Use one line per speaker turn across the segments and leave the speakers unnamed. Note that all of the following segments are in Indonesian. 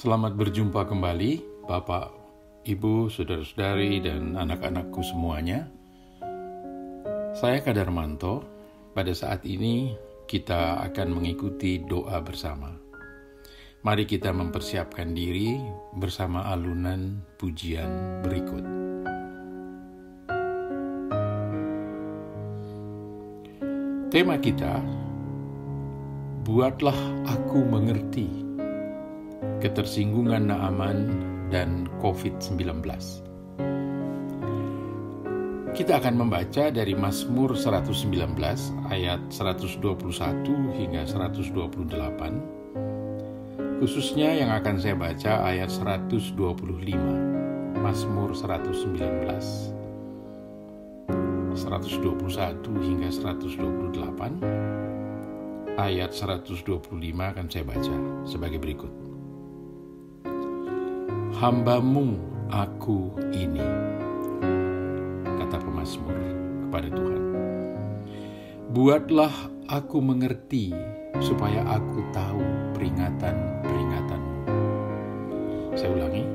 Selamat berjumpa kembali, Bapak, Ibu, saudara-saudari, dan anak-anakku semuanya. Saya Kadarmanto. Pada saat ini, kita akan mengikuti doa bersama. Mari kita mempersiapkan diri bersama alunan pujian berikut. Tema kita, buatlah aku mengerti ketersinggungan Naaman dan COVID-19. Kita akan membaca dari Mazmur 119 ayat 121 hingga 128. Khususnya yang akan saya baca ayat 125. Mazmur 119 121 hingga 128 ayat 125 akan saya baca sebagai berikut hambamu aku ini, kata pemazmur kepada Tuhan. Buatlah aku mengerti supaya aku tahu peringatan-peringatanmu. Saya ulangi,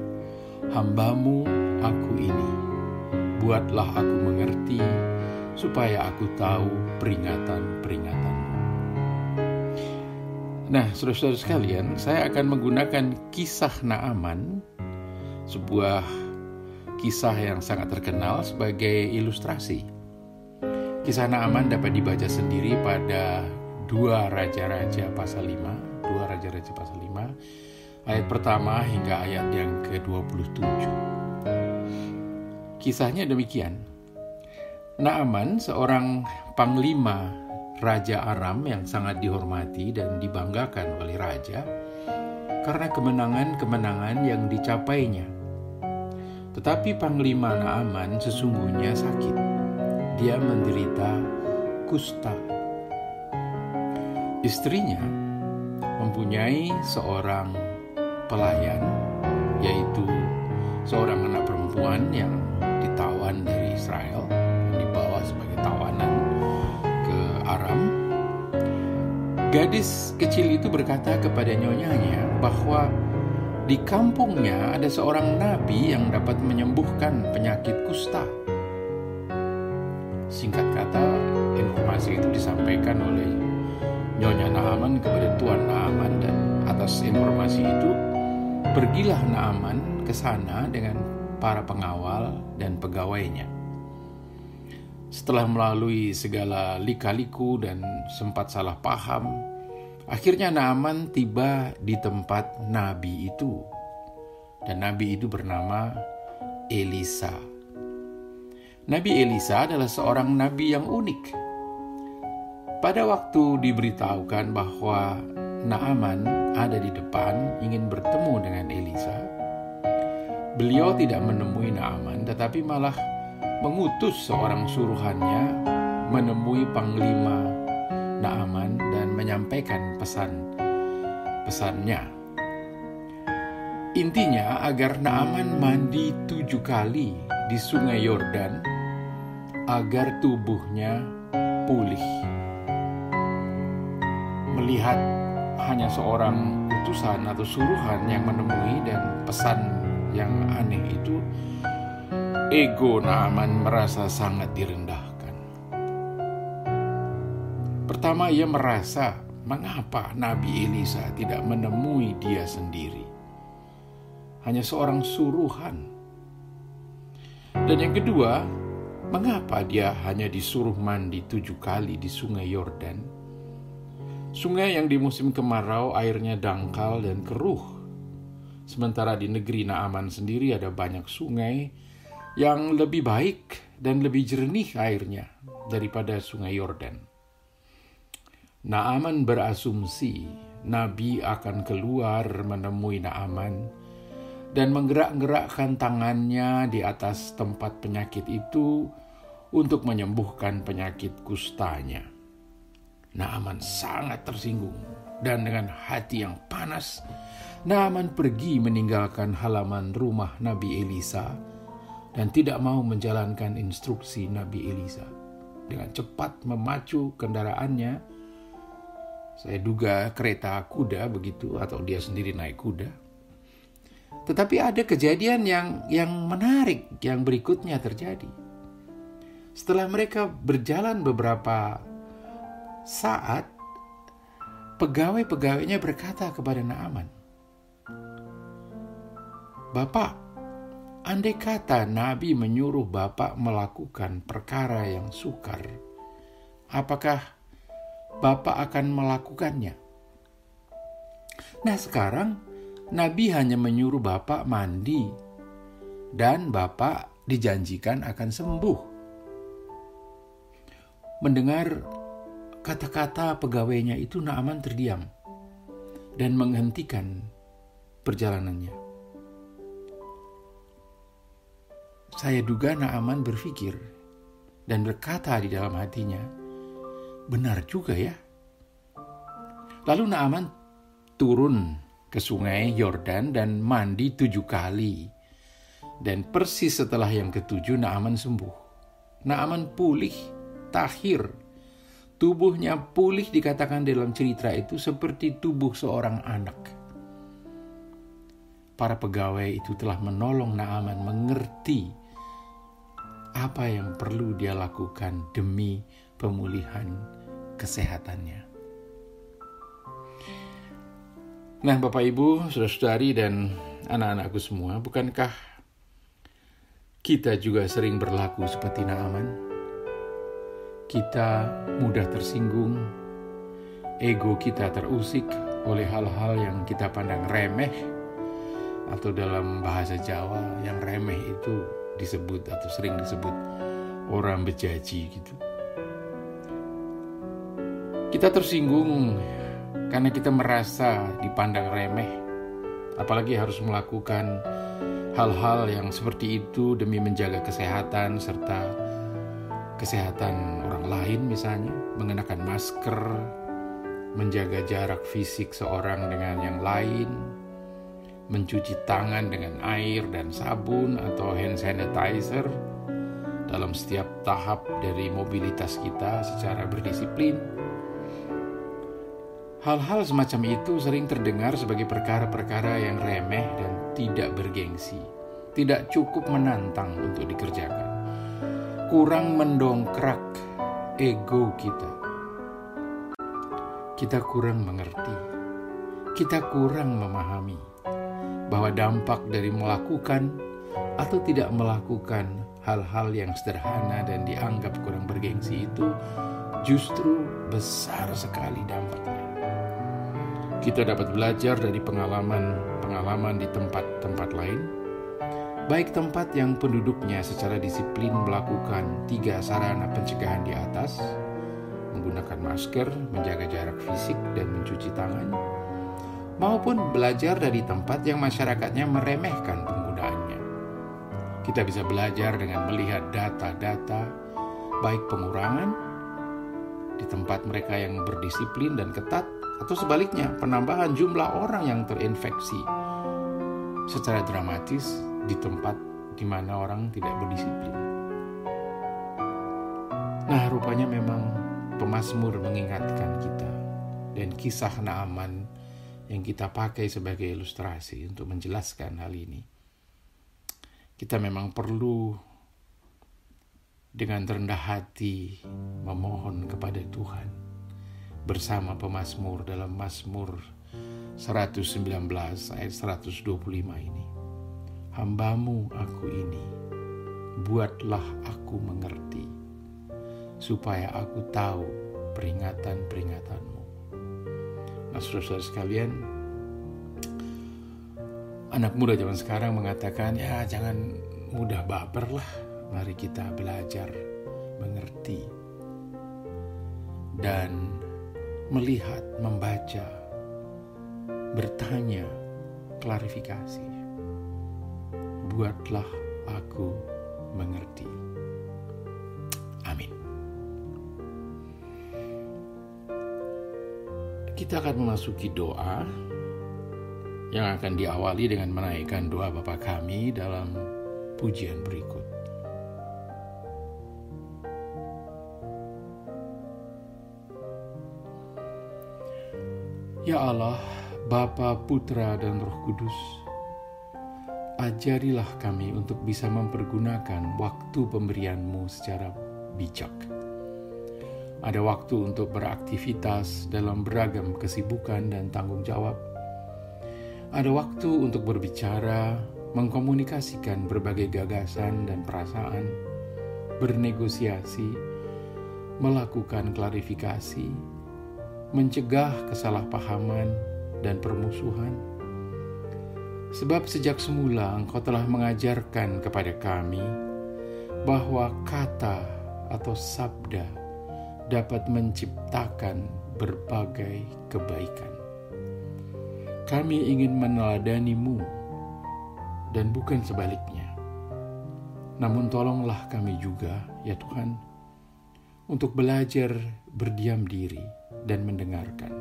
hambamu aku ini, buatlah aku mengerti supaya aku tahu peringatan-peringatanmu. Nah, saudara-saudara sekalian, saya akan menggunakan kisah Naaman sebuah kisah yang sangat terkenal sebagai ilustrasi. Kisah Naaman dapat dibaca sendiri pada dua Raja-Raja pasal 5, dua Raja-Raja pasal 5, ayat pertama hingga ayat yang ke-27. Kisahnya demikian. Naaman seorang panglima Raja Aram yang sangat dihormati dan dibanggakan oleh raja karena kemenangan-kemenangan yang dicapainya tetapi Panglima Naaman sesungguhnya sakit. Dia menderita kusta. Istrinya mempunyai seorang pelayan, yaitu seorang anak perempuan yang ditawan dari Israel, yang dibawa sebagai tawanan ke Aram. Gadis kecil itu berkata kepada nyonyanya bahwa di kampungnya ada seorang nabi yang dapat menyembuhkan penyakit kusta. Singkat kata, informasi itu disampaikan oleh Nyonya Naaman kepada Tuan Naaman dan atas informasi itu pergilah Naaman ke sana dengan para pengawal dan pegawainya. Setelah melalui segala lika-liku dan sempat salah paham, Akhirnya Naaman tiba di tempat nabi itu. Dan nabi itu bernama Elisa. Nabi Elisa adalah seorang nabi yang unik. Pada waktu diberitahukan bahwa Naaman ada di depan ingin bertemu dengan Elisa, beliau tidak menemui Naaman tetapi malah mengutus seorang suruhannya menemui panglima Naaman dan menyampaikan pesan pesannya. Intinya agar Naaman mandi tujuh kali di sungai Yordan agar tubuhnya pulih. Melihat hanya seorang utusan atau suruhan yang menemui dan pesan yang aneh itu, ego Naaman merasa sangat direndahkan. Pertama ia merasa mengapa Nabi Elisa tidak menemui dia sendiri. Hanya seorang suruhan. Dan yang kedua, mengapa dia hanya disuruh mandi tujuh kali di sungai Yordan? Sungai yang di musim kemarau airnya dangkal dan keruh. Sementara di negeri Naaman sendiri ada banyak sungai yang lebih baik dan lebih jernih airnya daripada sungai Yordan. Naaman berasumsi Nabi akan keluar menemui Naaman dan menggerak-gerakkan tangannya di atas tempat penyakit itu untuk menyembuhkan penyakit kustanya. Naaman sangat tersinggung dan dengan hati yang panas, Naaman pergi meninggalkan halaman rumah Nabi Elisa dan tidak mau menjalankan instruksi Nabi Elisa. Dengan cepat memacu kendaraannya, saya duga kereta kuda begitu atau dia sendiri naik kuda. Tetapi ada kejadian yang yang menarik yang berikutnya terjadi. Setelah mereka berjalan beberapa saat, pegawai-pegawainya berkata kepada Naaman, Bapak, andai kata Nabi menyuruh Bapak melakukan perkara yang sukar, apakah Bapak akan melakukannya? Nah sekarang Nabi hanya menyuruh Bapak mandi dan Bapak dijanjikan akan sembuh. Mendengar kata-kata pegawainya itu Naaman terdiam dan menghentikan perjalanannya. Saya duga Naaman berpikir dan berkata di dalam hatinya, benar juga ya. Lalu Naaman turun ke sungai Yordan dan mandi tujuh kali. Dan persis setelah yang ketujuh Naaman sembuh. Naaman pulih, tahir. Tubuhnya pulih dikatakan dalam cerita itu seperti tubuh seorang anak. Para pegawai itu telah menolong Naaman mengerti apa yang perlu dia lakukan demi pemulihan kesehatannya. Nah, Bapak Ibu, saudara-saudari dan anak-anakku semua, bukankah kita juga sering berlaku seperti Naaman? Kita mudah tersinggung, ego kita terusik oleh hal-hal yang kita pandang remeh, atau dalam bahasa Jawa yang remeh itu disebut atau sering disebut orang bejaji gitu. Kita tersinggung karena kita merasa dipandang remeh, apalagi harus melakukan hal-hal yang seperti itu demi menjaga kesehatan serta kesehatan orang lain misalnya, mengenakan masker, menjaga jarak fisik seorang dengan yang lain, mencuci tangan dengan air dan sabun atau hand sanitizer dalam setiap tahap dari mobilitas kita secara berdisiplin Hal-hal semacam itu sering terdengar sebagai perkara-perkara yang remeh dan tidak bergengsi, tidak cukup menantang untuk dikerjakan, kurang mendongkrak ego kita. Kita kurang mengerti, kita kurang memahami bahwa dampak dari melakukan atau tidak melakukan hal-hal yang sederhana dan dianggap kurang bergengsi itu justru besar sekali dampaknya. Kita dapat belajar dari pengalaman-pengalaman di tempat-tempat lain, baik tempat yang penduduknya secara disiplin melakukan tiga sarana pencegahan di atas, menggunakan masker, menjaga jarak fisik, dan mencuci tangan, maupun belajar dari tempat yang masyarakatnya meremehkan penggunaannya. Kita bisa belajar dengan melihat data-data, baik pengurangan di tempat mereka yang berdisiplin dan ketat, atau sebaliknya penambahan jumlah orang yang terinfeksi secara dramatis di tempat di mana orang tidak berdisiplin. Nah, rupanya memang pemazmur mengingatkan kita dan kisah Naaman yang kita pakai sebagai ilustrasi untuk menjelaskan hal ini. Kita memang perlu dengan rendah hati memohon kepada Tuhan bersama pemazmur dalam Mazmur 119 ayat 125 ini. Hambamu aku ini, buatlah aku mengerti, supaya aku tahu peringatan-peringatanmu. Nah saudara sekalian, anak muda zaman sekarang mengatakan, ya jangan mudah baper lah, mari kita belajar mengerti. Dan melihat, membaca, bertanya, klarifikasi. Buatlah aku mengerti. Amin. Kita akan memasuki doa yang akan diawali dengan menaikkan doa Bapa kami dalam pujian berikut. Ya Allah, Bapa, Putra, dan Roh Kudus, ajarilah kami untuk bisa mempergunakan waktu pemberianmu secara bijak. Ada waktu untuk beraktivitas dalam beragam kesibukan dan tanggung jawab. Ada waktu untuk berbicara, mengkomunikasikan berbagai gagasan dan perasaan, bernegosiasi, melakukan klarifikasi, mencegah kesalahpahaman dan permusuhan. Sebab sejak semula engkau telah mengajarkan kepada kami bahwa kata atau sabda dapat menciptakan berbagai kebaikan. Kami ingin meneladanimu dan bukan sebaliknya. Namun tolonglah kami juga, ya Tuhan, untuk belajar berdiam diri dan mendengarkan.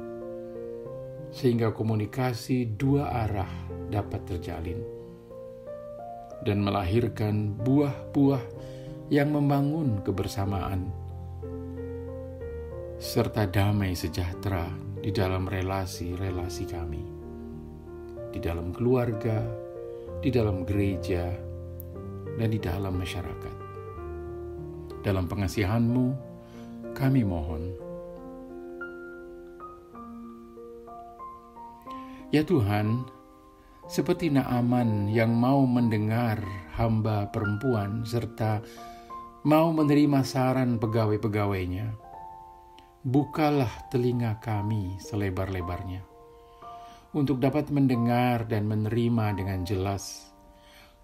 Sehingga komunikasi dua arah dapat terjalin dan melahirkan buah-buah yang membangun kebersamaan serta damai sejahtera di dalam relasi-relasi kami, di dalam keluarga, di dalam gereja, dan di dalam masyarakat. Dalam pengasihanmu, kami mohon. Ya Tuhan, seperti Naaman yang mau mendengar hamba perempuan serta mau menerima saran pegawai-pegawainya, bukalah telinga kami selebar-lebarnya untuk dapat mendengar dan menerima dengan jelas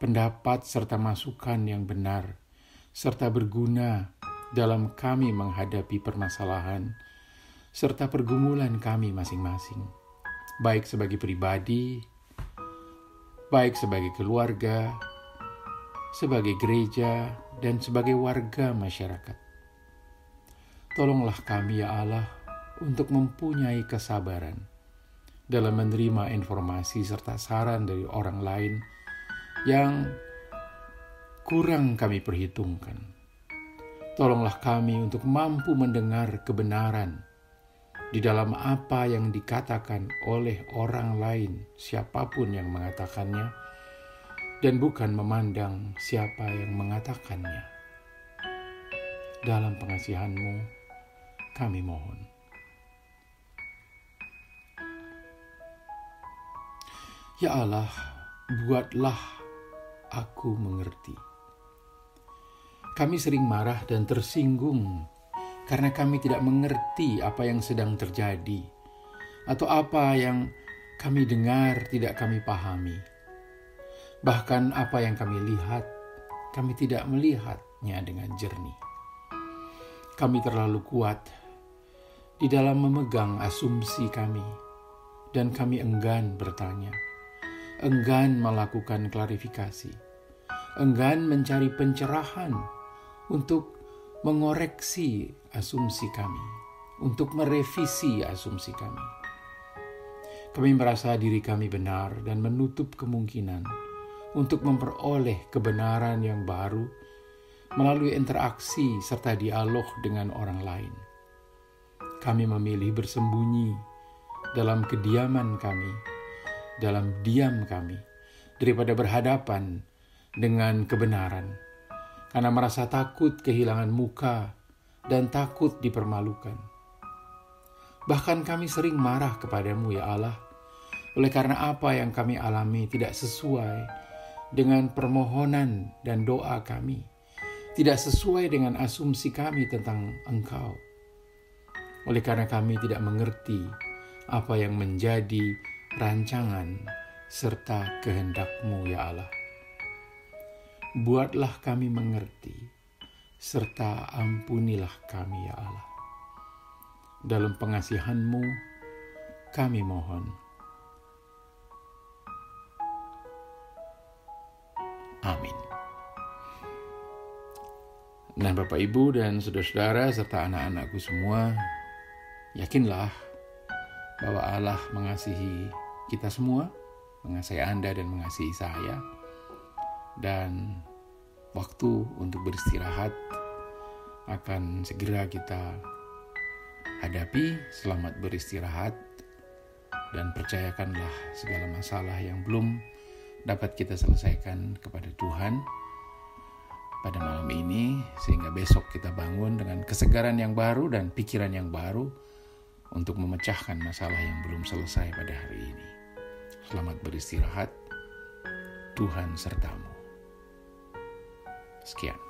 pendapat serta masukan yang benar serta berguna dalam kami menghadapi permasalahan serta pergumulan kami masing-masing, baik sebagai pribadi, baik sebagai keluarga, sebagai gereja, dan sebagai warga masyarakat. Tolonglah kami ya Allah untuk mempunyai kesabaran dalam menerima informasi serta saran dari orang lain yang kurang kami perhitungkan. Tolonglah kami untuk mampu mendengar kebenaran di dalam apa yang dikatakan oleh orang lain, siapa pun yang mengatakannya, dan bukan memandang siapa yang mengatakannya. Dalam pengasihanmu, kami mohon. Ya Allah, buatlah aku mengerti. Kami sering marah dan tersinggung karena kami tidak mengerti apa yang sedang terjadi atau apa yang kami dengar tidak kami pahami. Bahkan apa yang kami lihat, kami tidak melihatnya dengan jernih. Kami terlalu kuat di dalam memegang asumsi kami, dan kami enggan bertanya, enggan melakukan klarifikasi, enggan mencari pencerahan untuk mengoreksi asumsi kami, untuk merevisi asumsi kami. Kami merasa diri kami benar dan menutup kemungkinan untuk memperoleh kebenaran yang baru melalui interaksi serta dialog dengan orang lain kami memilih bersembunyi dalam kediaman kami, dalam diam kami, daripada berhadapan dengan kebenaran, karena merasa takut kehilangan muka dan takut dipermalukan. Bahkan kami sering marah kepadamu, ya Allah, oleh karena apa yang kami alami tidak sesuai dengan permohonan dan doa kami, tidak sesuai dengan asumsi kami tentang Engkau oleh karena kami tidak mengerti apa yang menjadi rancangan serta kehendakmu ya Allah. Buatlah kami mengerti, serta ampunilah kami ya Allah. Dalam pengasihanmu, kami mohon. Amin. Nah Bapak Ibu dan saudara-saudara serta anak-anakku semua, Yakinlah bahwa Allah mengasihi kita semua, mengasihi Anda dan mengasihi saya. Dan waktu untuk beristirahat akan segera kita hadapi. Selamat beristirahat dan percayakanlah segala masalah yang belum dapat kita selesaikan kepada Tuhan pada malam ini sehingga besok kita bangun dengan kesegaran yang baru dan pikiran yang baru untuk memecahkan masalah yang belum selesai pada hari ini. Selamat beristirahat. Tuhan sertamu. Schiano.